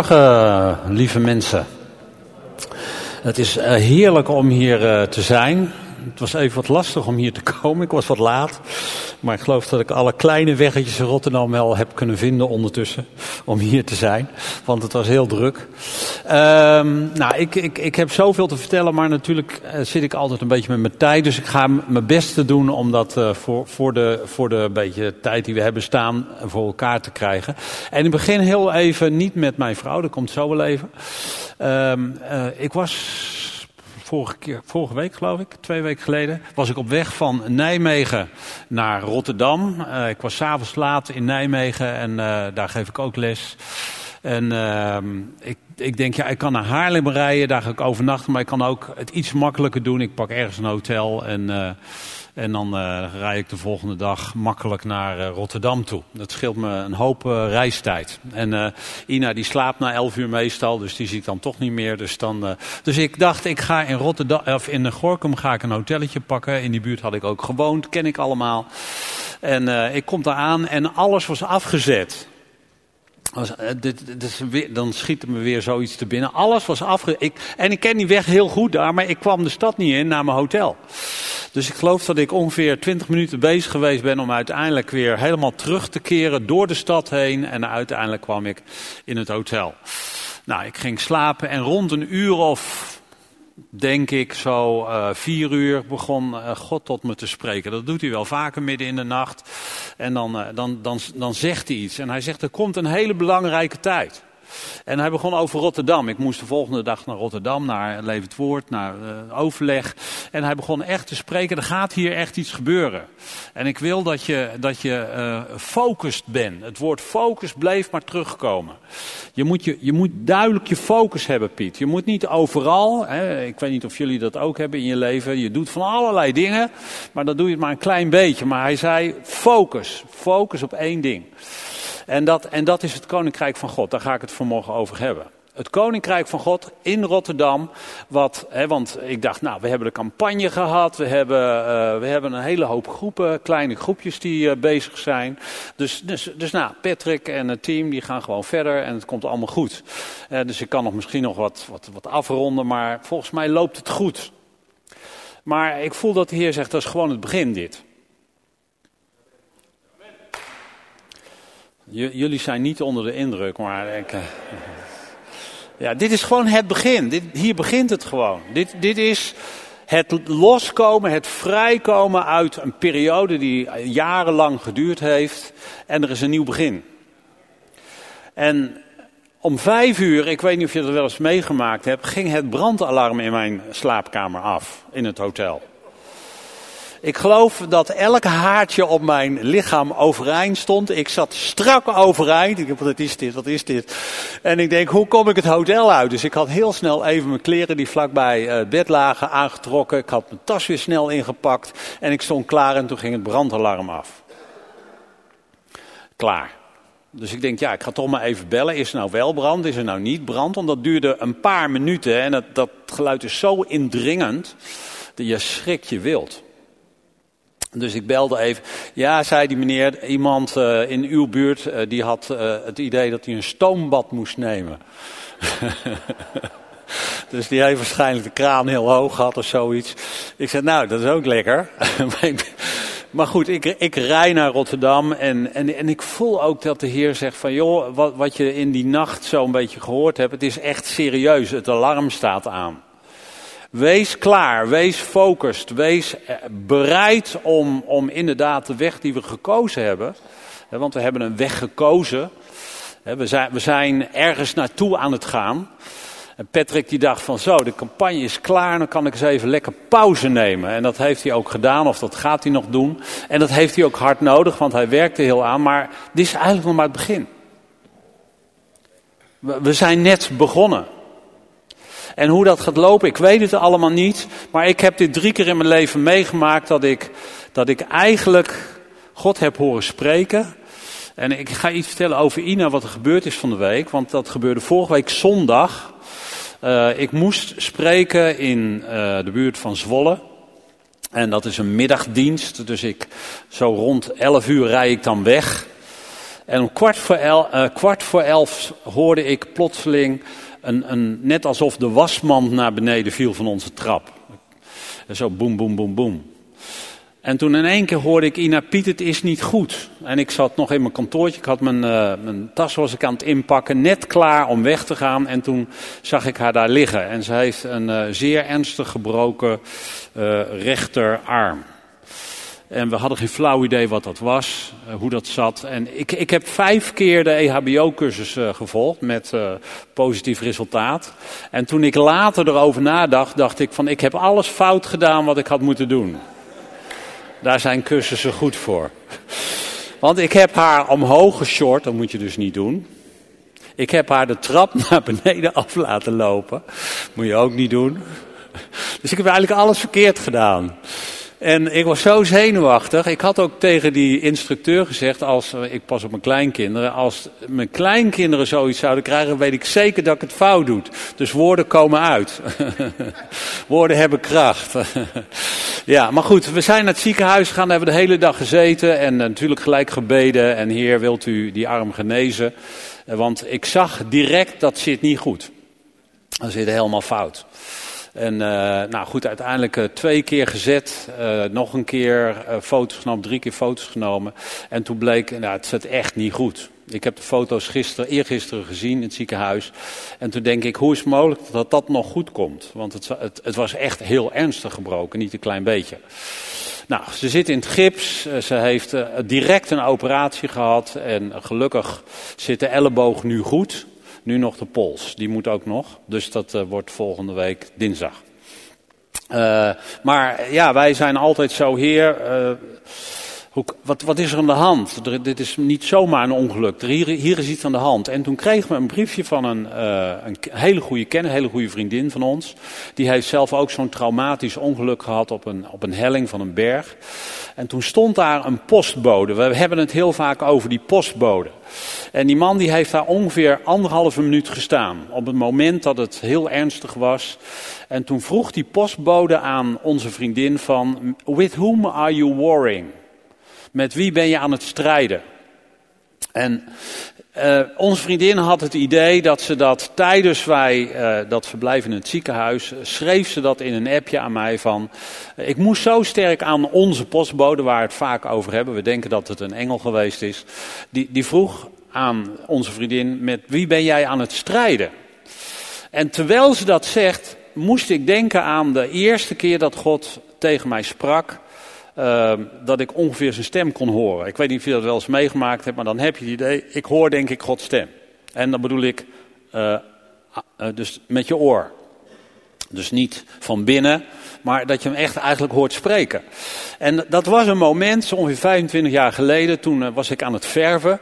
Goedemorgen, lieve mensen. Het is eh, heerlijk om hier eh, te zijn. Het was even wat lastig om hier te komen. Ik was wat laat. Maar ik geloof dat ik alle kleine weggetjes in Rotterdam wel heb kunnen vinden ondertussen. Om hier te zijn. Want het was heel druk. Um, nou, ik, ik, ik heb zoveel te vertellen. Maar natuurlijk uh, zit ik altijd een beetje met mijn tijd. Dus ik ga mijn best doen om dat uh, voor, voor, de, voor de beetje tijd die we hebben staan voor elkaar te krijgen. En ik begin heel even niet met mijn vrouw. Dat komt zo wel even. Uh, ik was vorige, vorige week, geloof ik, twee weken geleden, was ik op weg van Nijmegen naar Rotterdam. Uh, ik was s'avonds laat in Nijmegen en uh, daar geef ik ook les. En uh, ik, ik denk, ja, ik kan naar Haarlem rijden, daar ga ik overnachten, maar ik kan ook het iets makkelijker doen. Ik pak ergens een hotel en... En dan uh, rijd ik de volgende dag makkelijk naar uh, Rotterdam toe. Dat scheelt me een hoop uh, reistijd. En Ina die slaapt na elf uur meestal, dus die zie ik dan toch niet meer. Dus, dan, dus ik dacht, ik ga in Rotterdam, of in Gorkum ga ik een hotelletje pakken. In die buurt had ik ook gewoond, ken ik allemaal. En ik kom daar aan en alles was afgezet. Was, dit, dan schiet me weer zoiets te binnen. Alles was afgezet. En ik ken die weg heel goed daar, maar ik kwam de stad niet in naar mijn hotel. Dus ik geloof dat ik ongeveer 20 minuten bezig geweest ben om uiteindelijk weer helemaal terug te keren door de stad heen. En uiteindelijk kwam ik in het hotel. Nou, ik ging slapen en rond een uur of, denk ik, zo uh, vier uur begon uh, God tot me te spreken. Dat doet hij wel vaker midden in de nacht. En dan, uh, dan, dan, dan zegt hij iets. En hij zegt, er komt een hele belangrijke tijd. En hij begon over Rotterdam. Ik moest de volgende dag naar Rotterdam, naar Levend Woord, naar uh, overleg. En hij begon echt te spreken, er gaat hier echt iets gebeuren. En ik wil dat je, dat je uh, bent. Het woord focus bleef maar terugkomen. Je moet, je, je moet duidelijk je focus hebben, Piet. Je moet niet overal, hè, ik weet niet of jullie dat ook hebben in je leven. Je doet van allerlei dingen, maar dan doe je het maar een klein beetje. Maar hij zei focus, focus op één ding. En dat, en dat is het Koninkrijk van God. Daar ga ik het vanmorgen over hebben. Het Koninkrijk van God in Rotterdam. Wat, hè, want ik dacht, nou, we hebben de campagne gehad. We hebben, uh, we hebben een hele hoop groepen, kleine groepjes die uh, bezig zijn. Dus, dus, dus nou, Patrick en het team die gaan gewoon verder en het komt allemaal goed. Uh, dus ik kan nog misschien nog wat, wat, wat afronden, maar volgens mij loopt het goed. Maar ik voel dat de Heer zegt, dat is gewoon het begin dit. Jullie zijn niet onder de indruk, maar ik, uh, ja, dit is gewoon het begin. Dit, hier begint het gewoon. Dit, dit is het loskomen, het vrijkomen uit een periode die jarenlang geduurd heeft. En er is een nieuw begin. En om vijf uur, ik weet niet of je dat wel eens meegemaakt hebt, ging het brandalarm in mijn slaapkamer af in het hotel. Ik geloof dat elk haartje op mijn lichaam overeind stond. Ik zat strak overeind. Ik dacht, wat is dit, wat is dit? En ik denk, hoe kom ik het hotel uit? Dus ik had heel snel even mijn kleren die vlakbij het bed lagen aangetrokken. Ik had mijn tas weer snel ingepakt. En ik stond klaar en toen ging het brandalarm af. Klaar. Dus ik denk, ja, ik ga toch maar even bellen. Is er nou wel brand? Is er nou niet brand? Want dat duurde een paar minuten. En dat, dat geluid is zo indringend. Dat je schrikt je wild. Dus ik belde even. Ja, zei die meneer, iemand uh, in uw buurt uh, die had uh, het idee dat hij een stoombad moest nemen. dus die heeft waarschijnlijk de kraan heel hoog gehad of zoiets. Ik zei, nou, dat is ook lekker. maar goed, ik, ik rij naar Rotterdam en, en, en ik voel ook dat de Heer zegt van... joh, wat, wat je in die nacht zo'n beetje gehoord hebt, het is echt serieus. Het alarm staat aan. Wees klaar, wees focused, wees bereid om, om inderdaad de weg die we gekozen hebben, want we hebben een weg gekozen, we zijn, we zijn ergens naartoe aan het gaan. En Patrick die dacht van zo, de campagne is klaar, dan kan ik eens even lekker pauze nemen. En dat heeft hij ook gedaan, of dat gaat hij nog doen. En dat heeft hij ook hard nodig, want hij werkte heel aan. Maar dit is eigenlijk nog maar het begin. We zijn net begonnen. En hoe dat gaat lopen, ik weet het allemaal niet. Maar ik heb dit drie keer in mijn leven meegemaakt dat ik, dat ik eigenlijk God heb horen spreken. En ik ga iets vertellen over Ina, wat er gebeurd is van de week. Want dat gebeurde vorige week zondag. Uh, ik moest spreken in uh, de buurt van Zwolle. En dat is een middagdienst. Dus ik, zo rond 11 uur rij ik dan weg. En om kwart voor, el, uh, kwart voor elf hoorde ik plotseling, net alsof de wasmand naar beneden viel van onze trap. Zo boem, boem, boem, boem. En toen in één keer hoorde ik, Ina Piet, het is niet goed. En ik zat nog in mijn kantoortje, ik had mijn, uh, mijn tas was ik aan het inpakken, net klaar om weg te gaan. En toen zag ik haar daar liggen. En ze heeft een uh, zeer ernstig gebroken uh, rechterarm. En we hadden geen flauw idee wat dat was, hoe dat zat. En ik, ik heb vijf keer de EHBO-cursus gevolgd met positief resultaat. En toen ik later erover nadacht, dacht ik van ik heb alles fout gedaan wat ik had moeten doen. Daar zijn cursussen goed voor. Want ik heb haar omhoog geshort, dat moet je dus niet doen. Ik heb haar de trap naar beneden af laten lopen. Moet je ook niet doen. Dus ik heb eigenlijk alles verkeerd gedaan. En ik was zo zenuwachtig. Ik had ook tegen die instructeur gezegd, als ik pas op mijn kleinkinderen, als mijn kleinkinderen zoiets zouden krijgen, weet ik zeker dat ik het fout doe. Dus woorden komen uit. woorden hebben kracht. ja, maar goed, we zijn naar het ziekenhuis gegaan, hebben de hele dag gezeten en natuurlijk gelijk gebeden. En Heer, wilt u die arm genezen? Want ik zag direct dat zit niet goed. Dat zit helemaal fout. En uh, nou goed, uiteindelijk uh, twee keer gezet, uh, nog een keer foto's genomen, drie keer foto's genomen. En toen bleek, nou, het zit echt niet goed. Ik heb de foto's gisteren, eergisteren gezien in het ziekenhuis. En toen denk ik, hoe is het mogelijk dat dat nog goed komt? Want het, het, het was echt heel ernstig gebroken, niet een klein beetje. Nou, ze zit in het gips. Ze heeft direct een operatie gehad. En gelukkig zit de elleboog nu goed. Nu nog de pols, die moet ook nog. Dus dat uh, wordt volgende week dinsdag. Uh, maar ja, wij zijn altijd zo, Heer. Hoe, wat, wat, is er aan de hand? Dit is niet zomaar een ongeluk. Er, hier, hier, is iets aan de hand. En toen kregen we een briefje van een, uh, een hele goede kenner, een hele goede vriendin van ons. Die heeft zelf ook zo'n traumatisch ongeluk gehad op een, op een helling van een berg. En toen stond daar een postbode. We hebben het heel vaak over die postbode. En die man die heeft daar ongeveer anderhalve minuut gestaan. Op het moment dat het heel ernstig was. En toen vroeg die postbode aan onze vriendin van... With whom are you warring? Met wie ben je aan het strijden? En uh, onze vriendin had het idee dat ze dat tijdens wij uh, dat verblijf in het ziekenhuis, schreef ze dat in een appje aan mij van, ik moest zo sterk aan onze postbode, waar we het vaak over hebben, we denken dat het een engel geweest is, die, die vroeg aan onze vriendin, met wie ben jij aan het strijden? En terwijl ze dat zegt, moest ik denken aan de eerste keer dat God tegen mij sprak uh, dat ik ongeveer zijn stem kon horen. Ik weet niet of je dat wel eens meegemaakt hebt, maar dan heb je het idee, ik hoor denk ik Gods stem. En dan bedoel ik, uh, uh, dus met je oor. Dus niet van binnen, maar dat je hem echt eigenlijk hoort spreken. En dat was een moment, zo ongeveer 25 jaar geleden, toen uh, was ik aan het verven.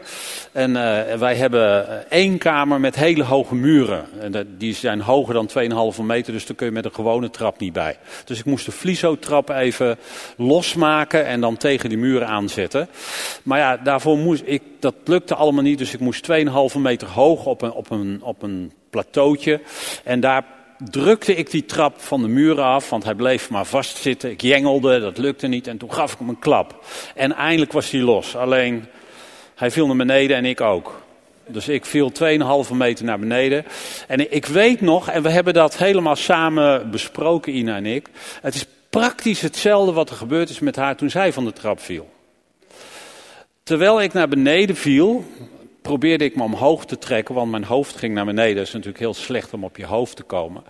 En uh, wij hebben één kamer met hele hoge muren. En die zijn hoger dan 2,5 meter, dus daar kun je met een gewone trap niet bij. Dus ik moest de vlieso-trap even losmaken en dan tegen die muren aanzetten. Maar ja, daarvoor moest ik, dat lukte allemaal niet, dus ik moest 2,5 meter hoog op een, op een, op een plateautje. En daar drukte ik die trap van de muren af, want hij bleef maar vastzitten. Ik jengelde, dat lukte niet en toen gaf ik hem een klap. En eindelijk was hij los. Alleen, hij viel naar beneden en ik ook. Dus ik viel 2,5 meter naar beneden. En ik weet nog, en we hebben dat helemaal samen besproken, Ina en ik. Het is praktisch hetzelfde wat er gebeurd is met haar toen zij van de trap viel. Terwijl ik naar beneden viel, probeerde ik me omhoog te trekken, want mijn hoofd ging naar beneden. Dat is natuurlijk heel slecht om op je hoofd te komen.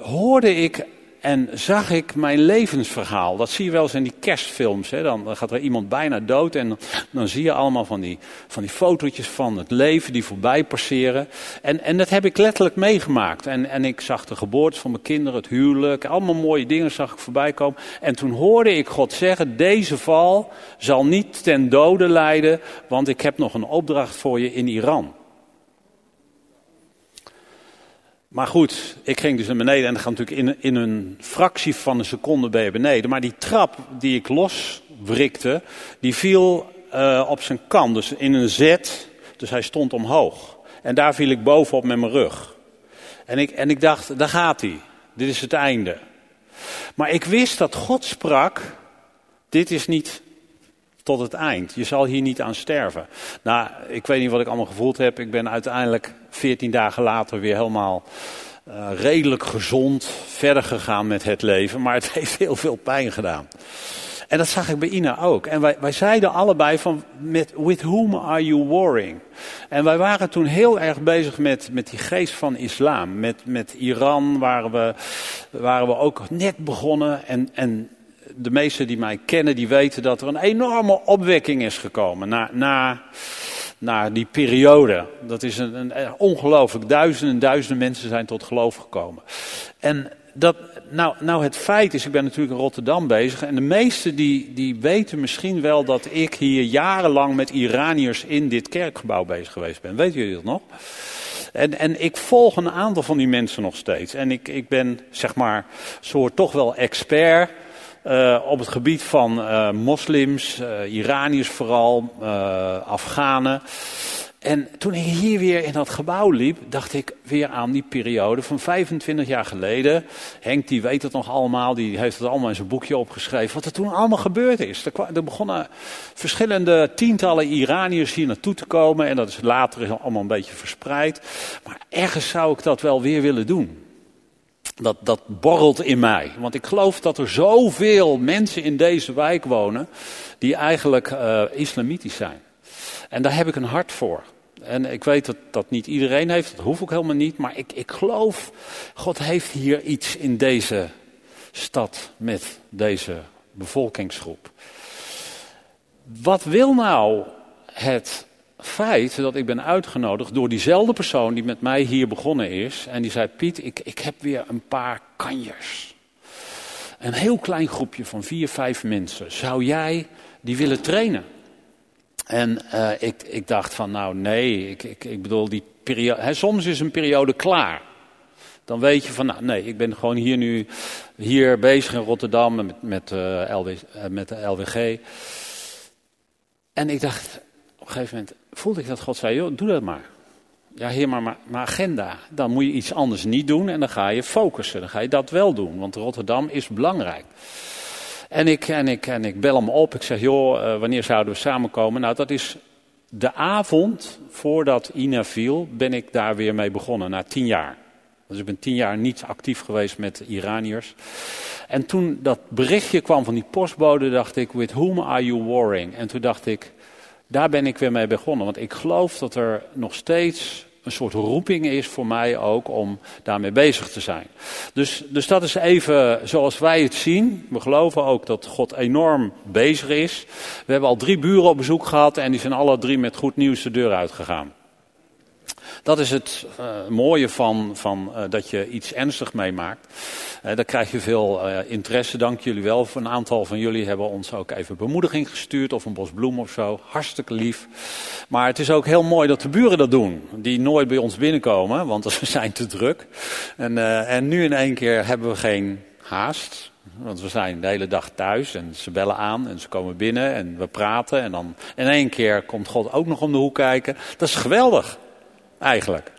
Hoorde ik en zag ik mijn levensverhaal. Dat zie je wel eens in die kerstfilms. Hè? Dan gaat er iemand bijna dood en dan, zie je allemaal van die, van die fotootjes van het leven die voorbij passeren. En, en dat heb ik letterlijk meegemaakt. En, en ik zag de geboorte van mijn kinderen, het huwelijk, allemaal mooie dingen zag ik voorbij komen. En toen hoorde ik God zeggen, deze val zal niet ten dode leiden, want ik heb nog een opdracht voor je in Iran. Maar goed, ik ging dus naar beneden en dan gaat natuurlijk in, in een fractie van een seconde ben je beneden. Maar die trap die ik loswrikte, die viel uh, op zijn kant, dus in een zet. Dus hij stond omhoog. En daar viel ik bovenop met mijn rug. En ik, en ik dacht, daar gaat hij. Dit is het einde. Maar ik wist dat God sprak, dit is niet tot het eind. Je zal hier niet aan sterven. Nou, ik weet niet wat ik allemaal gevoeld heb. Ik ben uiteindelijk 14 dagen later weer helemaal uh, redelijk gezond verder gegaan met het leven. Maar het heeft heel veel pijn gedaan. En dat zag ik bij Ina ook. En wij, wij zeiden allebei van, met, with whom are you warring? En wij waren toen heel erg bezig met, met die geest van islam. Met, met Iran waren we, waren we ook net begonnen. En, en de meesten die mij kennen, die weten dat er een enorme opwekking is gekomen. Na, na, na die periode. Dat is een, een ongelooflijk. Duizenden en duizenden mensen zijn tot geloof gekomen. En dat, nou, nou, het feit is, ik ben natuurlijk in Rotterdam bezig. En de meesten die, die weten misschien wel dat ik hier jarenlang met Iraniërs in dit kerkgebouw bezig geweest ben. Weten jullie dat nog? En, en ik volg een aantal van die mensen nog steeds. En ik, ik ben, zeg maar, soort toch wel expert. Uh, op het gebied van uh, moslims, uh, Iraniërs vooral, Afghanen. En toen ik hier weer in dat gebouw liep, dacht ik weer aan die periode van 25 jaar geleden. Henk die weet het nog allemaal, die heeft het allemaal in zijn boekje opgeschreven. Wat er toen allemaal gebeurd is. Er, begonnen verschillende tientallen Iraniërs hier naartoe te komen. En dat is later allemaal een beetje verspreid. Maar ergens zou ik dat wel weer willen doen. Dat, dat borrelt in mij. Want ik geloof dat er zoveel mensen in deze wijk wonen die eigenlijk uh, islamitisch zijn. En daar heb ik een hart voor. En ik weet dat dat niet iedereen heeft, dat hoef ik helemaal niet. Maar ik, ik geloof, God heeft hier iets in deze stad met deze bevolkingsgroep. Wat wil nou het feit dat ik ben uitgenodigd door diezelfde persoon die met mij hier begonnen is. En die zei, Piet, ik, ik heb weer een paar kanjers. Een heel klein groepje van vier, vijf mensen. Zou jij die willen trainen? En uh, ik, ik dacht van, nou nee, ik, ik, ik bedoel, die periode, hè, soms is een periode klaar. Dan weet je van, nou nee, ik ben gewoon hier nu hier bezig in Rotterdam met, met, eh, eh, met de LWG. En ik dacht, op een gegeven moment voelde ik dat God zei, joh, doe dat maar. Ja, heer, maar mijn agenda. Dan moet je iets anders niet doen en dan ga je focussen. Dan ga je dat wel doen, want Rotterdam is belangrijk. En ik, en, ik, en ik bel hem op. Ik zeg, joh, uh, wanneer zouden we samenkomen? Nou, dat is de avond voordat Ina viel, ben ik daar weer mee begonnen, na tien jaar. Dus ik ben tien jaar niet actief geweest met Iraniërs. En toen dat berichtje kwam van die postbode, dacht ik, with whom are you warring? En toen dacht ik, daar ben ik weer mee begonnen. Want ik geloof dat er nog steeds een soort roeping is voor mij ook om daarmee bezig te zijn. Dus, dus dat is even zoals wij het zien. We geloven ook dat God enorm bezig is. We hebben al drie buren op bezoek gehad en die zijn alle drie met goed nieuws de deur uitgegaan. Dat is het uh, mooie van, van uh, dat je iets ernstig meemaakt. Uh, daar krijg je veel interesse, dank jullie wel. Een aantal van jullie hebben ons ook even bemoediging gestuurd of een bos bloem of zo. Hartstikke lief. Maar het is ook heel mooi dat de buren dat doen. Die nooit bij ons binnenkomen, want we zijn te druk. En, en nu in één keer hebben we geen haast. Want we zijn de hele dag thuis en ze bellen aan en ze komen binnen en we praten. En dan in één keer komt God ook nog om de hoek kijken. Dat is geweldig eigenlijk.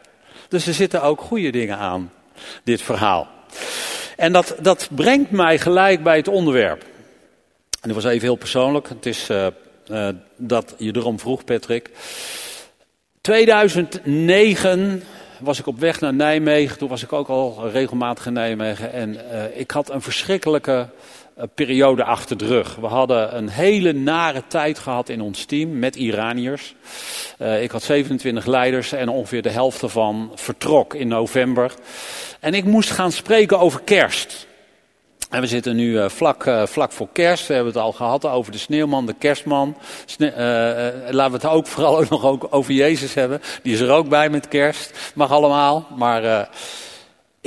Dus er zitten ook goede dingen aan, dit verhaal. En dat, dat brengt mij gelijk bij het onderwerp. En dat was even heel persoonlijk. Het is uh, uh, dat je erom vroeg, Patrick. 2009 was ik op weg naar Nijmegen. Toen was ik ook al regelmatig in Nijmegen. En uh, ik had een verschrikkelijke periode achter de rug. We hadden een hele nare tijd gehad in ons team met Iraniërs. Uh, ik had 27 leiders en ongeveer de helft ervan vertrok in november. En ik moest gaan spreken over kerst. En we zitten nu uh, vlak, uh, vlak voor kerst. We hebben het al gehad over de sneeuwman, de kerstman. Laten we het ook vooral ook nog over Jezus hebben. Die is er ook bij met kerst. Mag allemaal. Maar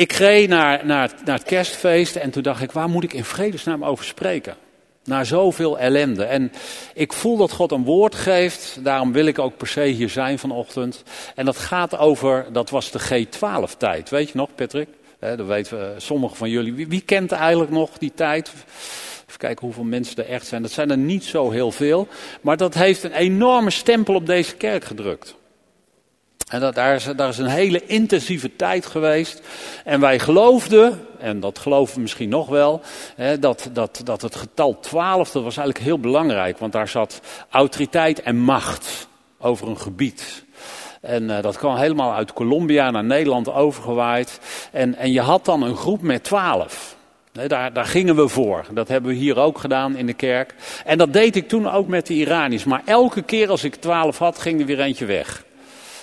ik reed naar, naar, naar het kerstfeest en toen dacht ik, waar moet ik in vredesnaam over spreken? Na zoveel ellende. En ik voel dat God een woord geeft, daarom wil ik ook per se hier zijn vanochtend. En dat gaat over, dat was de G12-tijd. Weet je nog, Patrick? Dat weten we, sommigen van jullie. Wie, wie kent eigenlijk nog die tijd? Even kijken hoeveel mensen er echt zijn. Dat zijn er niet zo heel veel. Maar dat heeft een enorme stempel op deze kerk gedrukt. En dat, daar, is, daar is een hele intensieve tijd geweest. En wij geloofden, en dat geloven we misschien nog wel, hè, dat, dat, dat het getal 12, dat was eigenlijk heel belangrijk. Want daar zat autoriteit en macht over een gebied. En uh, dat kwam helemaal uit Colombia naar Nederland overgewaaid. En, en je had dan een groep met twaalf. daar, daar gingen we voor. Dat hebben we hier ook gedaan in de kerk. En dat deed ik toen ook met de Iraniërs. Maar elke keer als ik twaalf had, ging er weer eentje weg.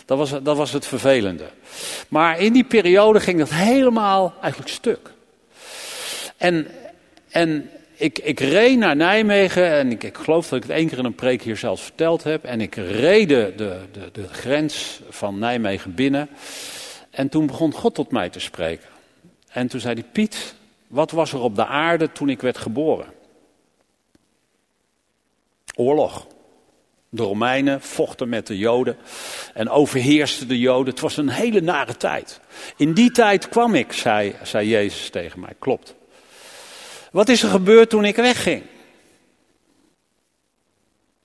Dat was, dat was het vervelende. Maar in die periode ging dat helemaal eigenlijk stuk. En, en ik, ik reed naar Nijmegen en ik, ik geloof dat ik het één keer in een preek hier zelfs verteld heb. En ik reed de, de, de grens van Nijmegen binnen. En toen begon God tot mij te spreken. En toen zei hij, Piet, wat was er op de aarde toen ik werd geboren? Oorlog. De Romeinen vochten met de Joden en overheersten de Joden. Het was een hele nare tijd. In die tijd kwam ik, zei, zei Jezus tegen mij. Klopt. Wat is er gebeurd toen ik wegging?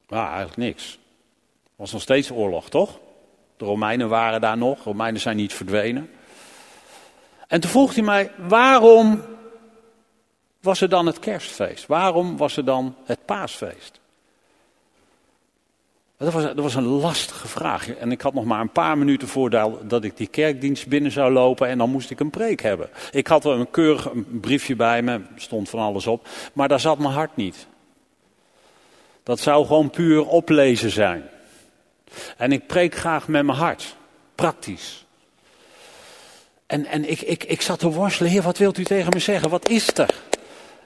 Nou, eigenlijk niks. Er was nog steeds oorlog, toch? De Romeinen waren daar nog. De Romeinen zijn niet verdwenen. En toen vroeg hij mij, waarom was er dan het kerstfeest? Waarom was er dan het paasfeest? Dat was, dat was een lastige vraag. En ik had nog maar een paar minuten voordat ik die kerkdienst binnen zou lopen en dan moest ik een preek hebben. Ik had wel een keurig briefje bij me, stond van alles op, maar daar zat mijn hart niet. Dat zou gewoon puur oplezen zijn. En ik preek graag met mijn hart, praktisch. En, en ik, ik, ik zat te worstelen, heer, wat wilt u tegen me zeggen? Wat is er?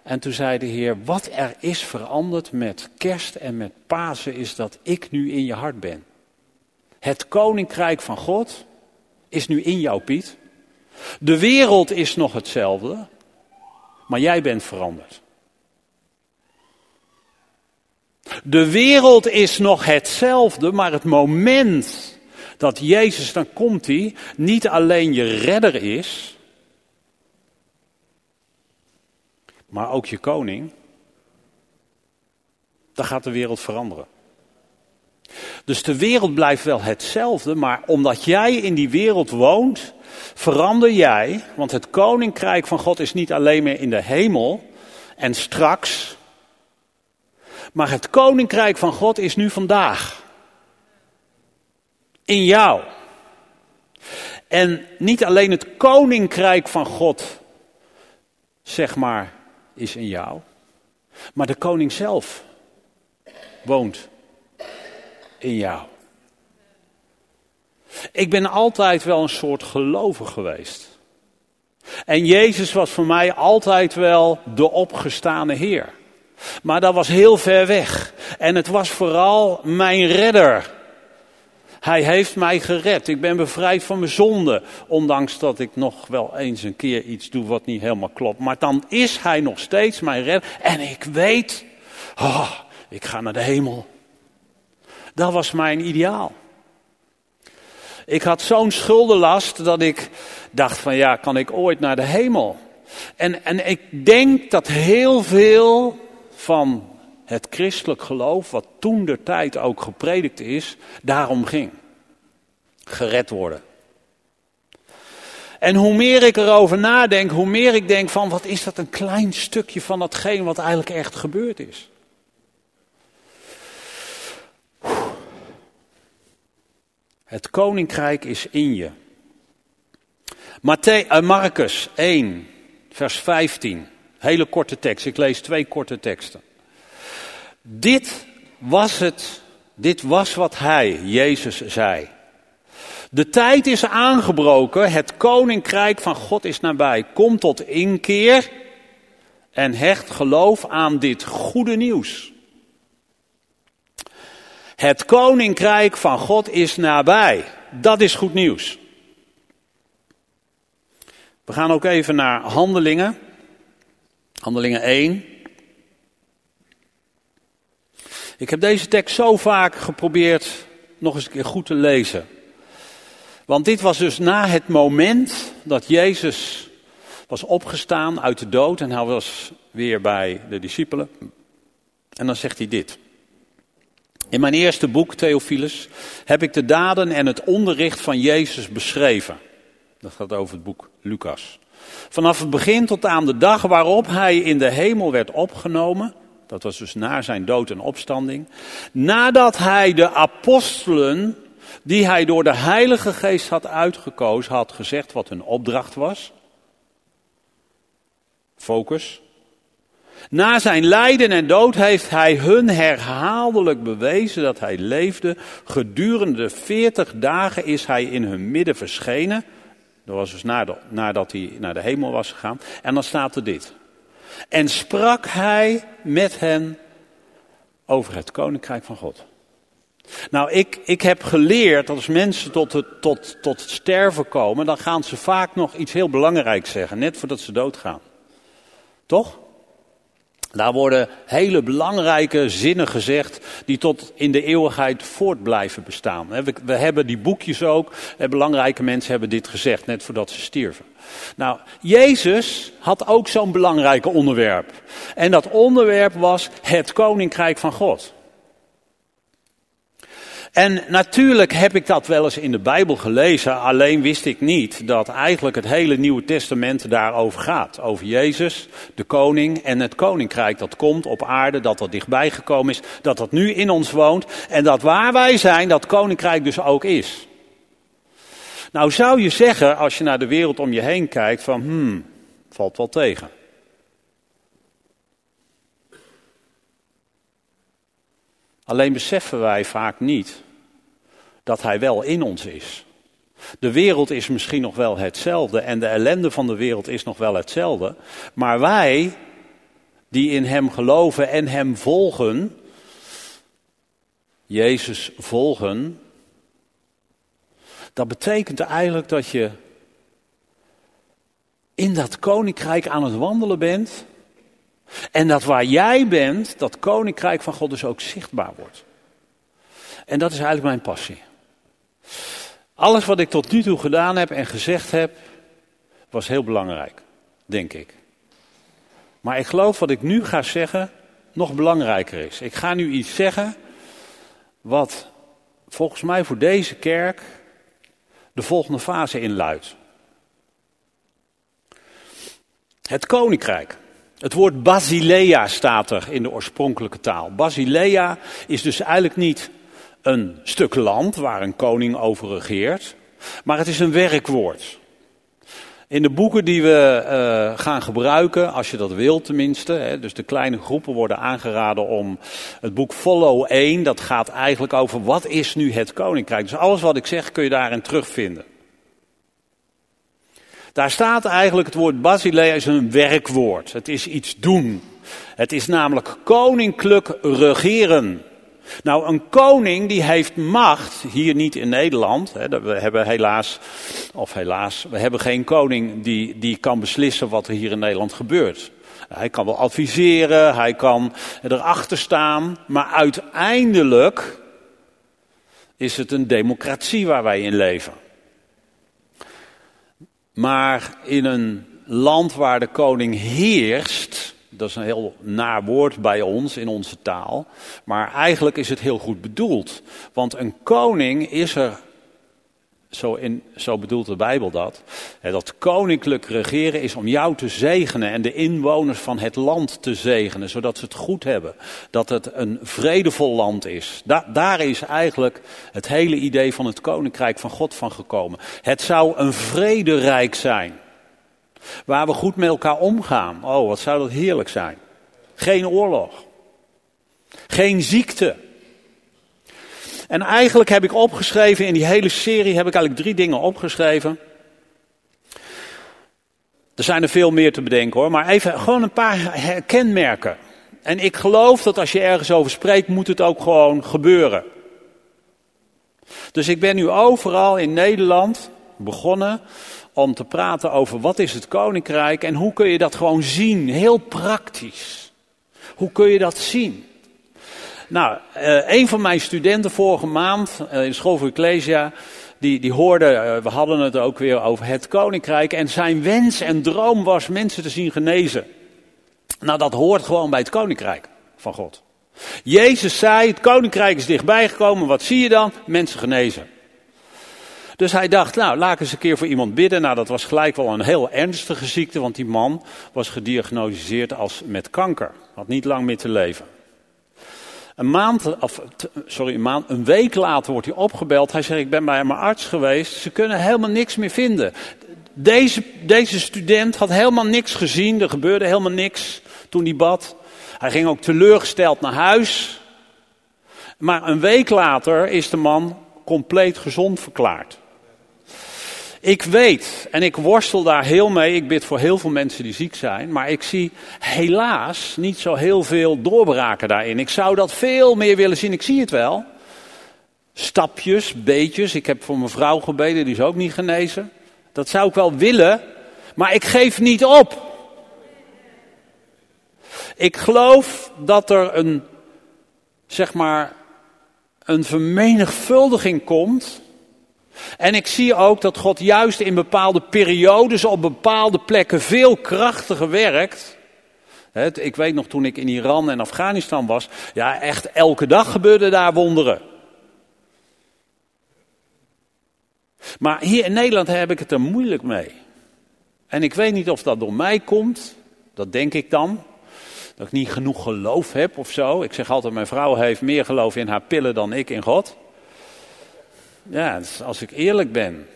En toen zei de Heer, wat er is veranderd met kerst en met Pasen is dat ik nu in je hart ben. Het koninkrijk van God is nu in jou, Piet. De wereld is nog hetzelfde, maar jij bent veranderd. De wereld is nog hetzelfde, maar het moment dat Jezus, dan komt hij, niet alleen je redder is, maar ook je koning, dan gaat de wereld veranderen. Dus de wereld blijft wel hetzelfde, maar omdat jij in die wereld woont, verander jij, want het koninkrijk van God is niet alleen meer in de hemel en straks, maar het koninkrijk van God is nu vandaag. In jou. En niet alleen het koninkrijk van God, zeg maar, is in jou. Maar de koning zelf woont in jou. Ik ben altijd wel een soort gelover geweest. En Jezus was voor mij altijd wel de opgestane Heer. Maar dat was heel ver weg. En het was vooral mijn redder. Hij heeft mij gered. Ik ben bevrijd van mijn zonde. Ondanks dat ik nog wel eens een keer iets doe wat niet helemaal klopt. Maar dan is hij nog steeds mijn redder. En ik weet, oh, ik ga naar de hemel. Dat was mijn ideaal. Ik had zo'n schuldenlast dat ik dacht van ja, kan ik ooit naar de hemel? En, en ik denk dat heel veel van het christelijk geloof, wat toen de tijd ook gepredikt is, daarom ging. Gered worden. En hoe meer ik erover nadenk, hoe meer ik denk van wat is dat een klein stukje van datgene wat eigenlijk echt gebeurd is. Het koninkrijk is in je. Uh, Marcus 1, vers 15. Hele korte tekst. Ik lees twee korte teksten. Dit was het, dit was wat hij, Jezus, zei. De tijd is aangebroken, het koninkrijk van God is nabij. Kom tot inkeer en hecht geloof aan dit goede nieuws. Het koninkrijk van God is nabij. Dat is goed nieuws. We gaan ook even naar Handelingen. Handelingen 1. Ik heb deze tekst zo vaak geprobeerd nog eens een keer goed te lezen. Want dit was dus na het moment dat Jezus was opgestaan uit de dood en hij was weer bij de discipelen. En dan zegt hij dit. In mijn eerste boek, Theophilus, heb ik de daden en het onderricht van Jezus beschreven. Dat gaat over het boek Lucas. Vanaf het begin tot aan de dag waarop hij in de hemel werd opgenomen. Dat was dus na zijn dood en opstanding. Nadat hij de apostelen, die hij door de Heilige Geest had uitgekozen, had gezegd wat hun opdracht was. Focus. Na zijn lijden en dood heeft hij hun herhaaldelijk bewezen dat hij leefde. Gedurende veertig dagen is hij in hun midden verschenen. Dat was dus nadat hij naar de hemel was gegaan. En dan staat er dit. En sprak hij met hen over het koninkrijk van God. Nou, ik, ik heb geleerd dat als mensen tot het, tot, tot het sterven komen, dan gaan ze vaak nog iets heel belangrijks zeggen, net voordat ze doodgaan. Toch? Daar worden hele belangrijke zinnen gezegd die tot in de eeuwigheid voort blijven bestaan. We, hebben die boekjes ook. Belangrijke mensen hebben dit gezegd, net voordat ze stierven. Nou, Jezus had ook zo'n belangrijk onderwerp. En dat onderwerp was het koninkrijk van God. En natuurlijk heb ik dat wel eens in de Bijbel gelezen, alleen wist ik niet dat eigenlijk het hele Nieuwe Testament daarover gaat. Over Jezus, de koning en het koninkrijk dat komt op aarde, dat dat dichtbij gekomen is, dat dat nu in ons woont en dat waar wij zijn, dat koninkrijk dus ook is. Nou zou je zeggen, als je naar de wereld om je heen kijkt, van hmm, valt wel tegen. Alleen beseffen wij vaak niet dat Hij wel in ons is. De wereld is misschien nog wel hetzelfde en de ellende van de wereld is nog wel hetzelfde. Maar wij, die in Hem geloven en Hem volgen, Jezus volgen, dat betekent eigenlijk dat je in dat koninkrijk aan het wandelen bent. En dat waar jij bent, dat koninkrijk van God dus ook zichtbaar wordt. En dat is eigenlijk mijn passie. Alles wat ik tot nu toe gedaan heb en gezegd heb, was heel belangrijk, denk ik. Maar ik geloof wat ik nu ga zeggen nog belangrijker is. Ik ga nu iets zeggen wat volgens mij voor deze kerk de volgende fase inluidt. Het koninkrijk. Het woord Basilea staat er in de oorspronkelijke taal. Basilea is dus eigenlijk niet een stuk land waar een koning over regeert, maar het is een werkwoord. In de boeken die we uh, gaan gebruiken, als je dat wilt tenminste, hè, dus de kleine groepen worden aangeraden om het boek Follow 1, dat gaat eigenlijk over wat is nu het koninkrijk. Dus alles wat ik zeg kun je daarin terugvinden. Daar staat eigenlijk het woord Basilea is een werkwoord. Het is iets doen. Het is namelijk koninklijk regeren. Nou, een koning die heeft macht, hier niet in Nederland. Hè, we hebben helaas, of helaas, we hebben geen koning die, die kan beslissen wat er hier in Nederland gebeurt. Hij kan wel adviseren, hij kan erachter staan, maar uiteindelijk is het een democratie waar wij in leven. Maar in een land waar de koning heerst, dat is een heel naar woord bij ons in onze taal. Maar eigenlijk is het heel goed bedoeld. Want een koning is er, zo, in, zo bedoelt de Bijbel dat. Dat koninklijk regeren is om jou te zegenen en de inwoners van het land te zegenen. Zodat ze het goed hebben. Dat het een vredevol land is. daar is eigenlijk het hele idee van het koninkrijk van God van gekomen. Het zou een vrederijk zijn. Waar we goed met elkaar omgaan. Oh, wat zou dat heerlijk zijn. Geen oorlog. Geen ziekte. En eigenlijk heb ik opgeschreven, in die hele serie heb ik eigenlijk drie dingen opgeschreven. Er zijn er veel meer te bedenken hoor, maar even gewoon een paar kenmerken. En ik geloof dat als je ergens over spreekt, moet het ook gewoon gebeuren. Dus ik ben nu overal in Nederland begonnen om te praten over wat is het koninkrijk en hoe kun je dat gewoon zien, heel praktisch. Hoe kun je dat zien? Nou, uh, een van mijn studenten vorige maand uh, in school voor Ecclesia, die, die hoorde, uh, we hadden het ook weer over het koninkrijk en zijn wens en droom was mensen te zien genezen. Nou, dat hoort gewoon bij het koninkrijk van God. Jezus zei, het koninkrijk is dichtbij gekomen, wat zie je dan? Mensen genezen. Dus hij dacht, nou, laat ik eens een keer voor iemand bidden. Nou, dat was gelijk wel een heel ernstige ziekte, want die man was gediagnosticeerd als met kanker. Had niet lang meer te leven. Een maand, of, sorry, een maand, een week later wordt hij opgebeld. Hij zegt, ik ben bij mijn arts geweest. Ze kunnen helemaal niks meer vinden. Deze, deze student had helemaal niks gezien. Er gebeurde helemaal niks toen hij bad. Hij ging ook teleurgesteld naar huis. Maar een week later is de man compleet gezond verklaard. Ik weet, en ik worstel daar heel mee, ik bid voor heel veel mensen die ziek zijn, maar ik zie helaas niet zo heel veel doorbraken daarin. Ik zou dat veel meer willen zien, ik zie het wel. Stapjes, beetjes, ik heb voor mijn vrouw gebeden, die is ook niet genezen. Dat zou ik wel willen, maar ik geef niet op. Ik geloof dat er een, zeg maar, een vermenigvuldiging komt en ik zie ook dat God juist in bepaalde periodes op bepaalde plekken veel krachtiger werkt. Ik weet nog toen ik in Iran en Afghanistan was, ja echt elke dag gebeurden daar wonderen. Maar hier in Nederland heb ik het er moeilijk mee. En ik weet niet of dat door mij komt, dat denk ik dan. Dat ik niet genoeg geloof heb of zo. Ik zeg altijd, mijn vrouw heeft meer geloof in haar pillen dan ik in God. Ja, als ik eerlijk ben.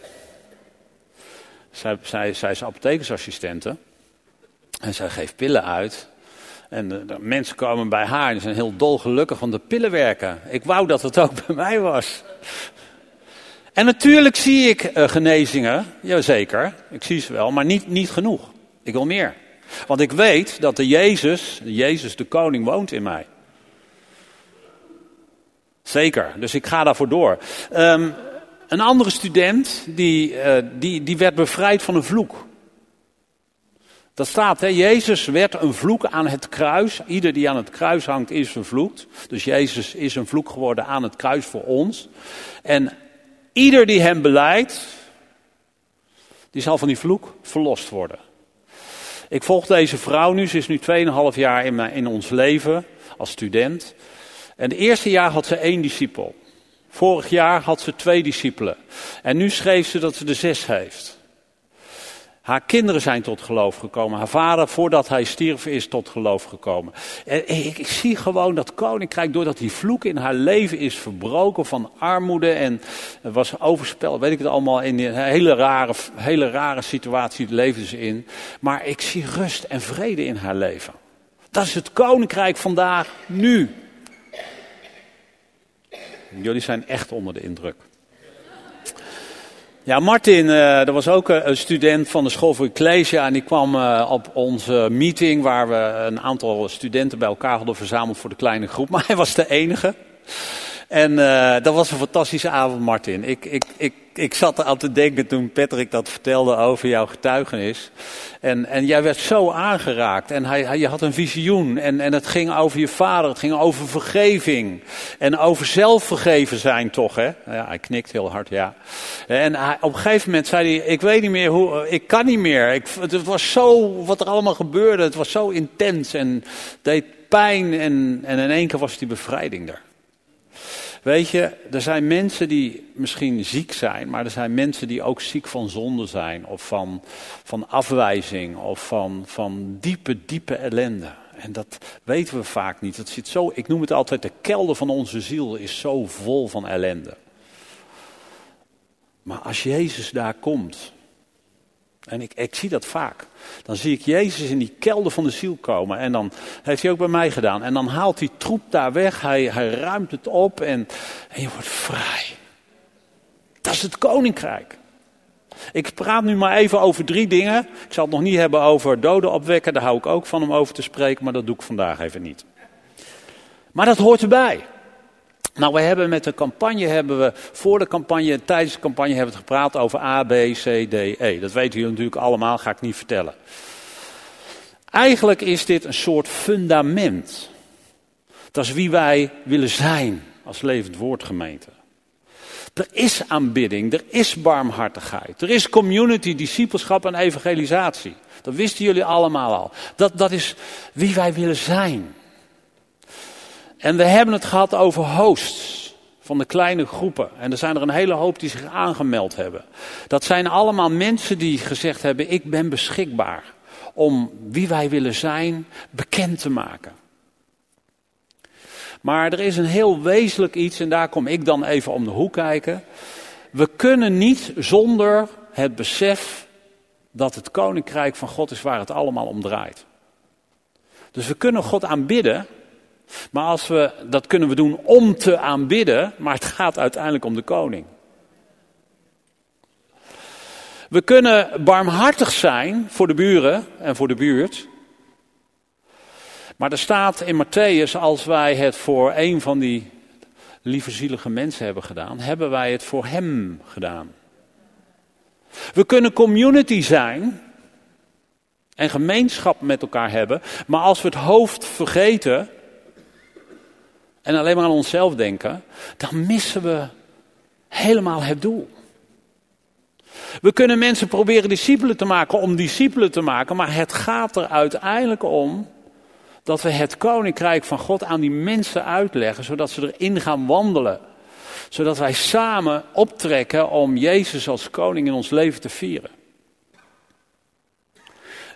Zij, zij, is apothekersassistente. En zij geeft pillen uit. En de, mensen komen bij haar en zijn heel dolgelukkig van de pillen werken. Ik wou dat het ook bij mij was. En natuurlijk zie ik uh, genezingen, jazeker, ik zie ze wel, maar niet, niet genoeg. Ik wil meer. Want ik weet dat de Jezus, de Jezus de koning, woont in mij. Zeker, dus ik ga daarvoor door. Um, een andere student, die, uh, die, die werd bevrijd van een vloek. Dat staat, hè, Jezus werd een vloek aan het kruis. Ieder die aan het kruis hangt is vervloekt. Dus Jezus is een vloek geworden aan het kruis voor ons. En ieder die hem beleidt, die zal van die vloek verlost worden. Ik volg deze vrouw nu, ze is nu 2,5 jaar in, in ons leven als student. En het eerste jaar had ze één discipel. Vorig jaar had ze twee discipelen. En nu schreef ze dat ze er zes heeft. Haar kinderen zijn tot geloof gekomen. Haar vader, voordat hij stierf, is tot geloof gekomen. En ik, ik, zie gewoon dat koninkrijk, doordat die vloek in haar leven is verbroken van armoede en was overspel, weet ik het allemaal, in een hele rare, hele rare situatie leven ze in. Maar ik zie rust en vrede in haar leven. Dat is het koninkrijk vandaag, nu. Jullie zijn echt onder de indruk. Ja, Martin, uh, er was ook een student van de school voor Ecclesia en die kwam uh, op onze meeting waar we een aantal studenten bij elkaar hadden verzameld voor de kleine groep. Maar hij was de enige. En uh, dat was een fantastische avond, Martin. Ik, ik, ik, ik zat er aan te denken toen Patrick dat vertelde over jouw getuigenis. En, en jij werd zo aangeraakt. En hij, hij, je had een visioen. En, en het ging over je vader. Het ging over vergeving. En over zelfvergeven zijn toch, hè? Ja, hij knikt heel hard, ja. En hij, op een gegeven moment zei hij, ik weet niet meer hoe, ik kan niet meer. Ik, het was zo, wat er allemaal gebeurde, het was zo intens en deed pijn. En, en in één keer was die bevrijding er. Weet je, er zijn mensen die misschien ziek zijn, maar er zijn mensen die ook ziek van zonde zijn, of van, van afwijzing, of van, van diepe, diepe ellende. En dat weten we vaak niet. Het zit zo, ik noem het altijd, de kelder van onze ziel is zo vol van ellende. Maar als Jezus daar komt, en ik, zie dat vaak. Dan zie ik Jezus in die kelder van de ziel komen. En dan heeft hij ook bij mij gedaan. En dan haalt hij troep daar weg. Hij, hij ruimt het op en, en je wordt vrij. Dat is het koninkrijk. Ik praat nu maar even over drie dingen. Ik zal het nog niet hebben over doden opwekken. Daar hou ik ook van om over te spreken. Maar dat doe ik vandaag even niet. Maar dat hoort erbij. Nou, we hebben met de campagne, hebben we voor de campagne, tijdens de campagne hebben we gepraat over A, B, C, D, E. Dat weten jullie natuurlijk allemaal, ga ik niet vertellen. Eigenlijk is dit een soort fundament. Dat is wie wij willen zijn als levend woordgemeente. Er is aanbidding, er is barmhartigheid, er is community, discipelschap en evangelisatie. Dat wisten jullie allemaal al. Dat, dat is wie wij willen zijn. En we hebben het gehad over hosts van de kleine groepen. En er zijn er een hele hoop die zich aangemeld hebben. Dat zijn allemaal mensen die gezegd hebben: Ik ben beschikbaar om wie wij willen zijn bekend te maken. Maar er is een heel wezenlijk iets, en daar kom ik dan even om de hoek kijken. We kunnen niet zonder het besef dat het koninkrijk van God is waar het allemaal om draait. Dus we kunnen God aanbidden, maar als we, dat kunnen we doen om te aanbidden, maar het gaat uiteindelijk om de koning. We kunnen barmhartig zijn voor de buren en voor de buurt. Maar er staat in Matthäus, als wij het voor een van die lieve zielige mensen hebben gedaan, hebben wij het voor hem gedaan. We kunnen community zijn en gemeenschap met elkaar hebben, maar als we het hoofd vergeten en alleen maar aan onszelf denken, dan missen we helemaal het doel. We kunnen mensen proberen discipelen te maken om discipelen te maken, maar het gaat er uiteindelijk om dat we het koninkrijk van God aan die mensen uitleggen, zodat ze erin gaan wandelen. Zodat wij samen optrekken om Jezus als koning in ons leven te vieren.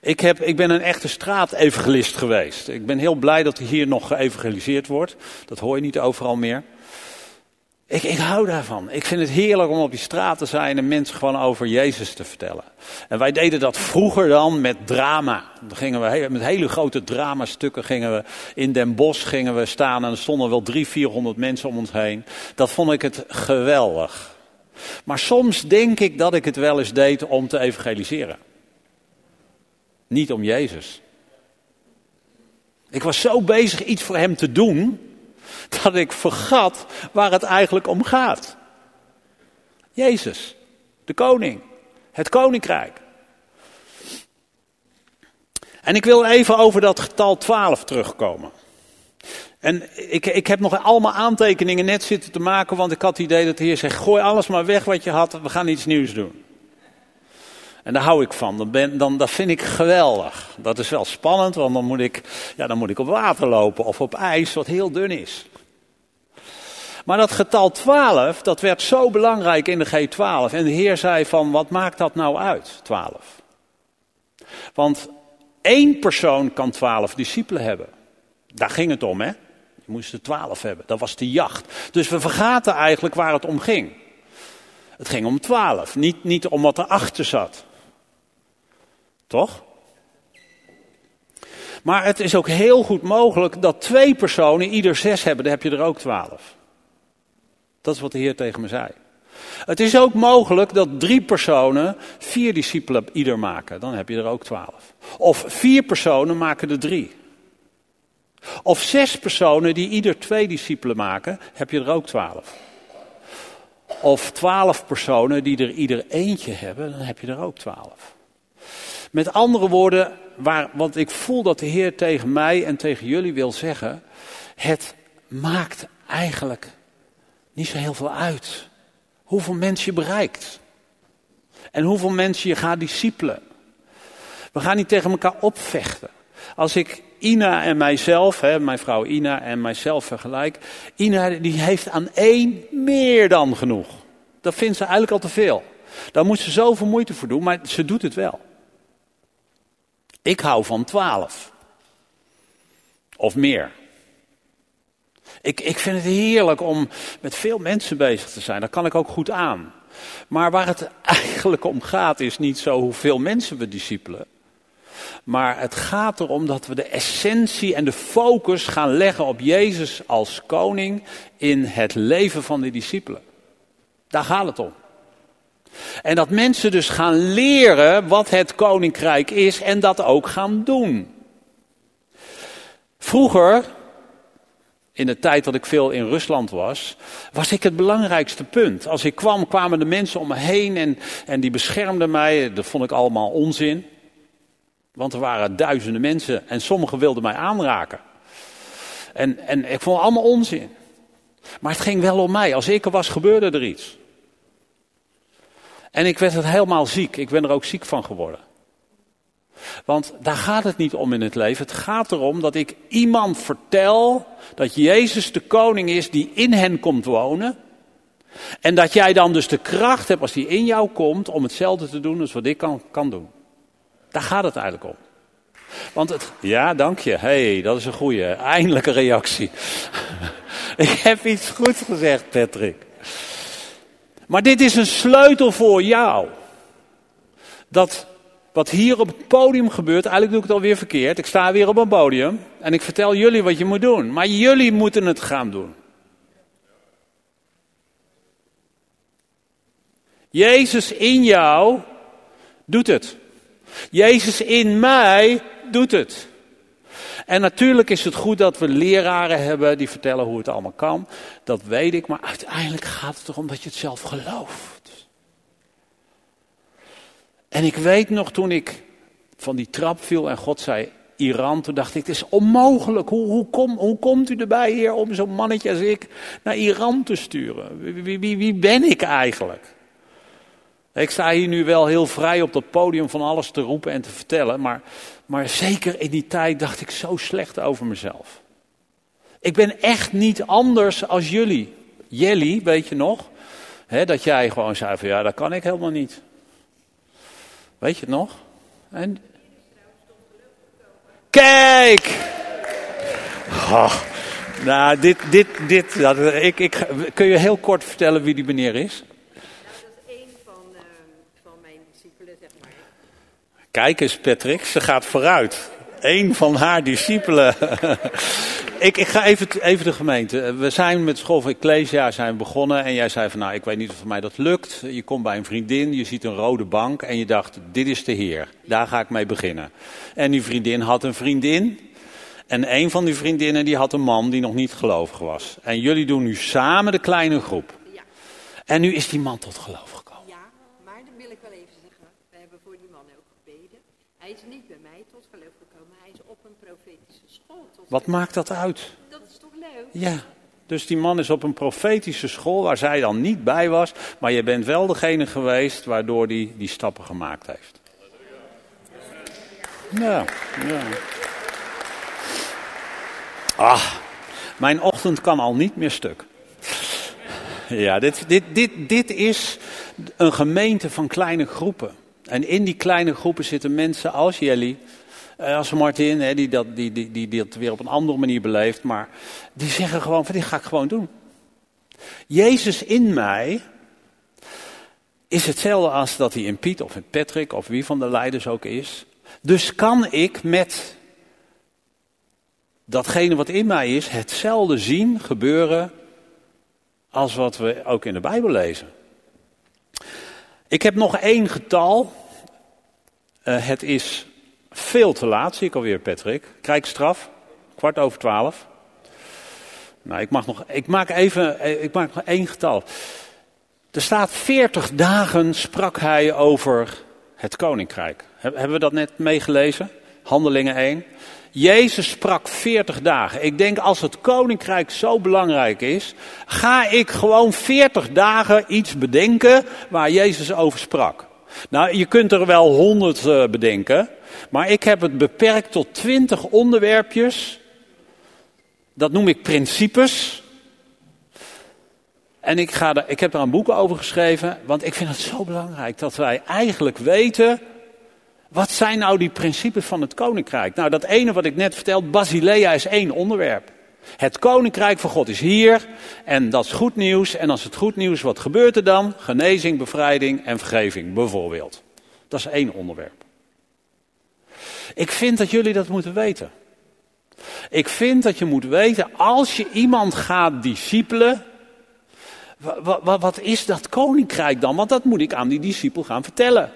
Ik, heb, ik ben een echte straatevangelist geweest. Ik ben heel blij dat hier nog geëvangeliseerd wordt. Dat hoor je niet overal meer. Ik, ik hou daarvan. Ik vind het heerlijk om op die straat te zijn en mensen gewoon over Jezus te vertellen. En wij deden dat vroeger dan met drama. Dan gingen we met hele grote dramastukken gingen we in Den Bosch gingen we staan en er stonden wel drie, vierhonderd mensen om ons heen. Dat vond ik het geweldig. Maar soms denk ik dat ik het wel eens deed om te evangeliseren. Niet om Jezus. Ik was zo bezig iets voor hem te doen dat ik vergat waar het eigenlijk om gaat. Jezus, de koning, het koninkrijk. En ik wil even over dat getal 12 terugkomen. En ik, ik heb nog allemaal aantekeningen net zitten te maken, want ik had het idee dat de Heer zegt: gooi alles maar weg wat je had, we gaan iets nieuws doen. En daar hou ik van. Dan ben, dan, dat vind ik geweldig. Dat is wel spannend, want dan moet, ik, ja, dan moet ik op water lopen of op ijs, wat heel dun is. Maar dat getal 12, dat werd zo belangrijk in de G12. En de Heer zei van, wat maakt dat nou uit, 12? Want één persoon kan 12 discipelen hebben. Daar ging het om, hè? Je moest er 12 hebben. Dat was de jacht. Dus we vergaten eigenlijk waar het om ging. Het ging om 12, niet, niet om wat erachter zat. Toch? Maar het is ook heel goed mogelijk dat twee personen ieder zes hebben, dan heb je er ook twaalf. Dat is wat de Heer tegen me zei. Het is ook mogelijk dat drie personen vier discipelen ieder maken, dan heb je er ook twaalf. Of vier personen maken er drie. Of zes personen die ieder twee discipelen maken, heb je er ook twaalf. Of twaalf personen die er ieder eentje hebben, dan heb je er ook twaalf. Met andere woorden, waar, want ik voel dat de Heer tegen mij en tegen jullie wil zeggen, het maakt eigenlijk niet zo heel veel uit hoeveel mensen je bereikt. En hoeveel mensen je gaat discipelen. We gaan niet tegen elkaar opvechten. Als ik Ina en mijzelf, hè, mijn vrouw Ina en mijzelf vergelijk. Ina die heeft aan één meer dan genoeg. Dat vindt ze eigenlijk al te veel. Daar moet ze zoveel moeite voor doen, maar ze doet het wel. Ik hou van twaalf. Of meer. Ik, ik vind het heerlijk om met veel mensen bezig te zijn. Dat kan ik ook goed aan. Maar waar het eigenlijk om gaat is niet zo hoeveel mensen we discipelen. Maar het gaat erom dat we de essentie en de focus gaan leggen op Jezus als koning in het leven van de discipelen. Daar gaat het om. En dat mensen dus gaan leren wat het koninkrijk is en dat ook gaan doen. Vroeger, in de tijd dat ik veel in Rusland was, was ik het belangrijkste punt. Als ik kwam, kwamen de mensen om me heen en, en die beschermden mij. Dat vond ik allemaal onzin. Want er waren duizenden mensen en sommigen wilden mij aanraken. En, en ik vond het allemaal onzin. Maar het ging wel om mij. Als ik er was, gebeurde er iets. En ik werd het helemaal ziek. Ik ben er ook ziek van geworden. Want daar gaat het niet om in het leven. Het gaat erom dat ik iemand vertel dat Jezus de koning is die in hen komt wonen. En dat jij dan dus de kracht hebt als die in jou komt om hetzelfde te doen als wat ik kan, kan doen. Daar gaat het eigenlijk om. Want het, ja, dank je. hey, dat is een goede, eindelijke reactie. ik heb iets goed gezegd, Patrick. Maar dit is een sleutel voor jou. Dat wat hier op het podium gebeurt, eigenlijk doe ik het alweer verkeerd. Ik sta weer op een podium en ik vertel jullie wat je moet doen. Maar jullie moeten het gaan doen. Jezus in jou doet het. Jezus in mij doet het. En natuurlijk is het goed dat we leraren hebben die vertellen hoe het allemaal kan. Dat weet ik, maar uiteindelijk gaat het erom dat je het zelf gelooft. En ik weet nog toen ik van die trap viel en God zei Iran, toen dacht ik, het is onmogelijk. Hoe, hoe, kom, hoe komt u erbij, Heer, om zo'n mannetje als ik naar Iran te sturen? Wie, wie, wie ben ik eigenlijk? Ik sta hier nu wel heel vrij op dat podium van alles te roepen en te vertellen, maar, maar zeker in die tijd dacht ik zo slecht over mezelf. Ik ben echt niet anders als jullie. Jelly, weet je nog? dat jij gewoon zei van ja, dat kan ik helemaal niet. Weet je het nog? En... Kijk! Nou, dit, dit, dit, dat, ik, ik, kun je heel kort vertellen wie die meneer is? Kijk eens Patrick, ze gaat vooruit. Eén van haar discipelen. ik, ik ga even, even de gemeente. We zijn met school van Ecclesia zijn begonnen. En jij zei van nou, ik weet niet of voor mij dat lukt. Je komt bij een vriendin, je ziet een rode bank. En je dacht, dit is de Heer. Daar ga ik mee beginnen. En die vriendin had een vriendin. En een van die vriendinnen die had een man die nog niet gelovig was. En jullie doen nu samen de kleine groep. Ja. En nu is die man tot geloof Wat maakt dat uit? Dat is toch leuk? Ja. Dus die man is op een profetische school waar zij dan niet bij was, maar je bent wel degene geweest waardoor hij die, die stappen gemaakt heeft. Ja, ja. Ah, mijn ochtend kan al niet meer stuk. Ja, dit, dit, dit, dit is een gemeente van kleine groepen. En in die kleine groepen zitten mensen als Jelly, uh, als Martin, hè, die, dat, die, die, die, die weer op een andere manier beleeft. Maar die zeggen gewoon van dit ga ik gewoon doen. Jezus in mij is hetzelfde als dat hij in Piet of in Patrick of wie van de leiders ook is. Dus kan ik met datgene wat in mij is hetzelfde zien gebeuren als wat we ook in de Bijbel lezen. Ik heb nog één getal. Uh, het is veel te laat, zie ik alweer, Patrick. Krijg straf, kwart over twaalf. Nou, ik, mag nog, ik maak even eh, ik maak nog één getal. Er staat 40 dagen sprak hij over het koninkrijk. Hebben we dat net meegelezen? Handelingen 1. Jezus sprak 40 dagen. Ik denk als het koninkrijk zo belangrijk is, ga ik gewoon 40 dagen iets bedenken waar Jezus over sprak. Nou, je kunt er wel 100 uh, eh, bedenken. Maar ik heb het beperkt tot twintig onderwerpjes. Dat noem ik principes. En ik, ga er, ik heb daar een boek over geschreven, want ik vind het zo belangrijk dat wij eigenlijk weten. Wat zijn nou die principes van het koninkrijk? Nou, dat ene wat ik net vertelde, Basilea is één onderwerp. Het koninkrijk van God is hier en dat is goed nieuws. En als het goed nieuws, wat gebeurt er dan? Genezing, bevrijding en vergeving, bijvoorbeeld. Dat is één onderwerp. Ik vind dat jullie dat moeten weten. Ik vind dat je moet weten, als je iemand gaat discipelen, wat, is dat koninkrijk dan? Want dat moet ik aan die discipel gaan vertellen.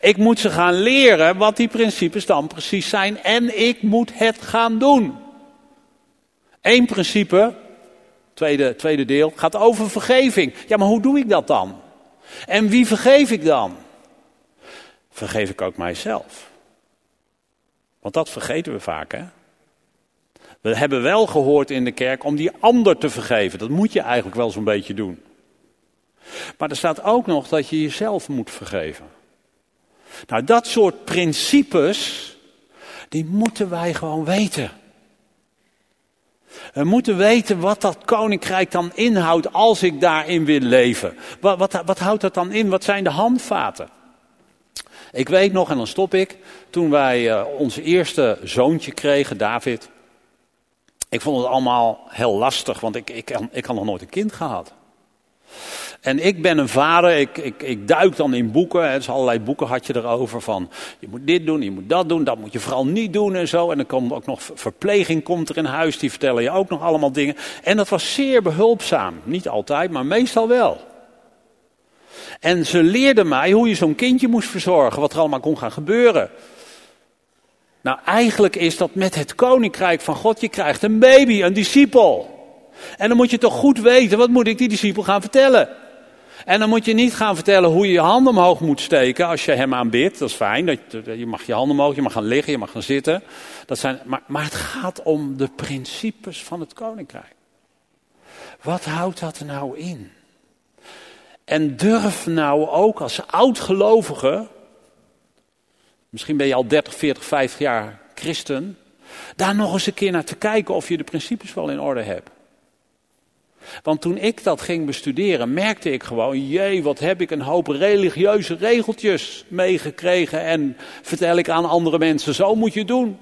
Ik moet ze gaan leren wat die principes dan precies zijn en ik moet het gaan doen. Eén principe, tweede, tweede deel, gaat over vergeving. Ja, maar hoe doe ik dat dan? En wie vergeef ik dan? Vergeef ik ook mijzelf? Want dat vergeten we vaak, hè? We hebben wel gehoord in de kerk om die ander te vergeven. Dat moet je eigenlijk wel zo'n beetje doen. Maar er staat ook nog dat je jezelf moet vergeven. Nou, dat soort principes, die moeten wij gewoon weten. We moeten weten wat dat koninkrijk dan inhoudt als ik daarin wil leven. Wat, wat, wat houdt dat dan in? Wat zijn de handvaten? Ik weet nog, en dan stop ik, toen wij uh, ons eerste zoontje kregen, David. Ik vond het allemaal heel lastig, want ik, ik, ik had nog nooit een kind gehad. En ik ben een vader, ik, ik, ik duik dan in boeken. Hè, dus allerlei boeken had je erover van, je moet dit doen, je moet dat doen, dat moet je vooral niet doen en zo. En dan komt ook nog verpleging komt er in huis, die vertellen je ook nog allemaal dingen. En dat was zeer behulpzaam. Niet altijd, maar meestal wel. En ze leerden mij hoe je zo'n kindje moest verzorgen, wat er allemaal kon gaan gebeuren. Nou, eigenlijk is dat met het koninkrijk van God, je krijgt een baby, een discipel. En dan moet je toch goed weten, wat moet ik die discipel gaan vertellen? En dan moet je niet gaan vertellen hoe je je handen omhoog moet steken als je hem aanbidt. Dat is fijn, dat, je mag je handen omhoog, je mag gaan liggen, je mag gaan zitten. Dat zijn, maar, maar het gaat om de principes van het koninkrijk. Wat houdt dat nou in? En durf nou ook als oudgelovige, misschien ben je al 30, 40, 50 jaar christen, daar nog eens een keer naar te kijken of je de principes wel in orde hebt. Want toen ik dat ging bestuderen, merkte ik gewoon, jee, wat heb ik een hoop religieuze regeltjes meegekregen en vertel ik aan andere mensen, zo moet je doen.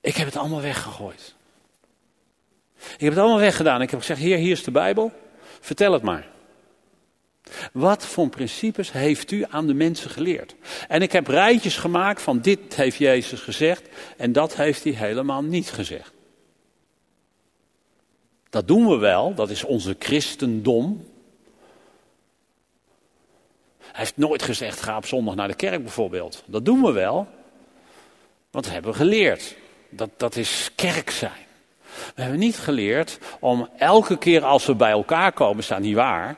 Ik heb het allemaal weggegooid. Ik heb het allemaal weggedaan. Ik heb gezegd, heer, hier is de Bijbel, vertel het maar. Wat voor principes heeft u aan de mensen geleerd? En ik heb rijtjes gemaakt van dit heeft Jezus gezegd en dat heeft hij helemaal niet gezegd. Dat doen we wel, dat is onze christendom. Hij heeft nooit gezegd: ga op zondag naar de kerk bijvoorbeeld. Dat doen we wel, want dat hebben we geleerd. Dat, dat is kerk zijn. We hebben niet geleerd om elke keer als we bij elkaar komen, staat niet waar.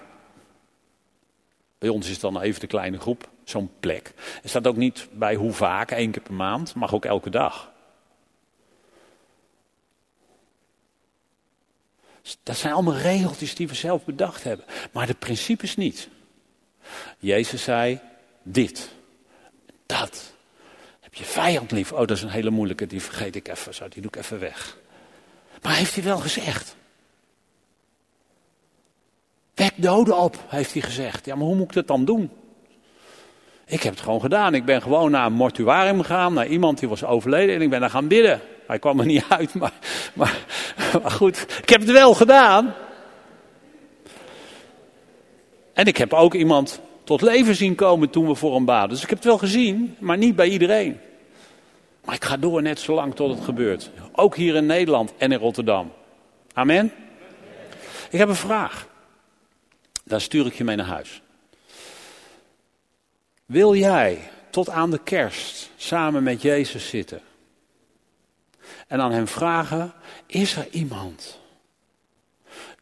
Bij ons is dan even de kleine groep, zo'n plek. Er staat ook niet bij hoe vaak, één keer per maand, mag ook elke dag. Dat zijn allemaal regeltjes die we zelf bedacht hebben. Maar de principes niet. Jezus zei dit, dat. Heb je vijand lief? Oh, dat is een hele moeilijke, die vergeet ik even, zo, die doe ik even weg. Maar heeft hij wel gezegd? Wek doden op, heeft hij gezegd. Ja, maar hoe moet ik dat dan doen? Ik heb het gewoon gedaan. Ik ben gewoon naar een mortuarium gegaan, naar iemand die was overleden en ik ben daar gaan bidden. Hij kwam er niet uit, maar, maar, goed, ik heb het wel gedaan. En ik heb ook iemand tot leven zien komen toen we voor hem baden. Dus ik heb het wel gezien, maar niet bij iedereen. Maar ik ga door net zo lang tot het gebeurt. Ook hier in Nederland en in Rotterdam. Amen? Ik heb een vraag. Daar stuur ik je mee naar huis. Wil jij tot aan de kerst samen met Jezus zitten? En aan hem vragen: is er iemand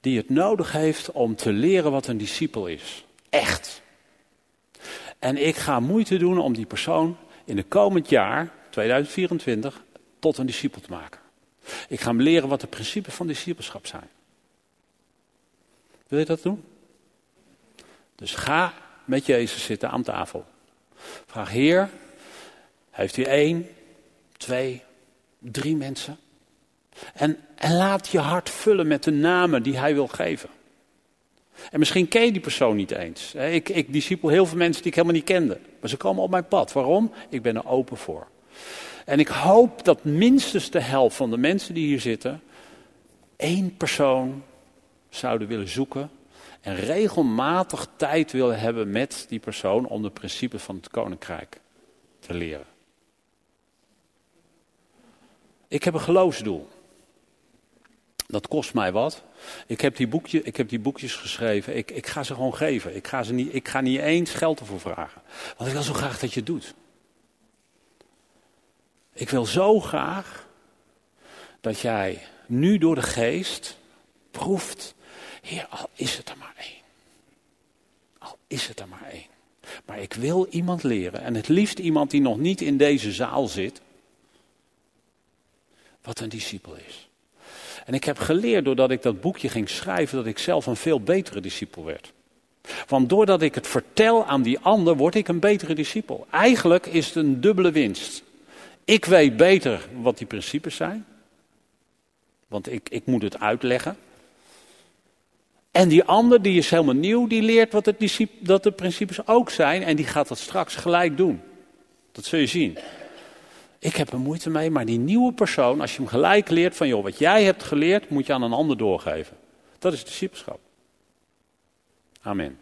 die het nodig heeft om te leren wat een discipel is? Echt. En ik ga moeite doen om die persoon in de komend jaar, 2024, tot een discipel te maken. Ik ga hem leren wat de principes van discipelschap zijn. Wil je dat doen? Dus ga met Jezus zitten aan tafel. Vraag, Heer, heeft u één, twee, drie mensen? En, laat je hart vullen met de namen die hij wil geven. En misschien ken je die persoon niet eens. Ik, ik discipel heel veel mensen die ik helemaal niet kende. Maar ze komen op mijn pad. Waarom? Ik ben er open voor. En ik hoop dat minstens de helft van de mensen die hier zitten... één persoon zouden willen zoeken en regelmatig tijd willen hebben met die persoon om de principes van het koninkrijk te leren. Ik heb een geloofsdoel. Dat kost mij wat. Ik heb die, boekje, ik heb die boekjes geschreven. Ik, ik ga ze gewoon geven. Ik ga, ze niet, ik ga niet eens geld ervoor vragen. Want ik wil zo graag dat je het doet. Ik wil zo graag dat jij nu door de geest proeft Heer, al is het er maar één. Al is het er maar één. Maar ik wil iemand leren, en het liefst iemand die nog niet in deze zaal zit, wat een discipel is. En ik heb geleerd doordat ik dat boekje ging schrijven, dat ik zelf een veel betere discipel werd. Want doordat ik het vertel aan die ander, word ik een betere discipel. Eigenlijk is het een dubbele winst. Ik weet beter wat die principes zijn. Want ik, ik moet het uitleggen. En die ander, die is helemaal nieuw, die leert wat het dat de principes ook zijn. En die gaat dat straks gelijk doen. Dat zul je zien. Ik heb er moeite mee, maar die nieuwe persoon, als je hem gelijk leert van, joh, wat jij hebt geleerd, moet je aan een ander doorgeven. Dat is discipelschap. Amen.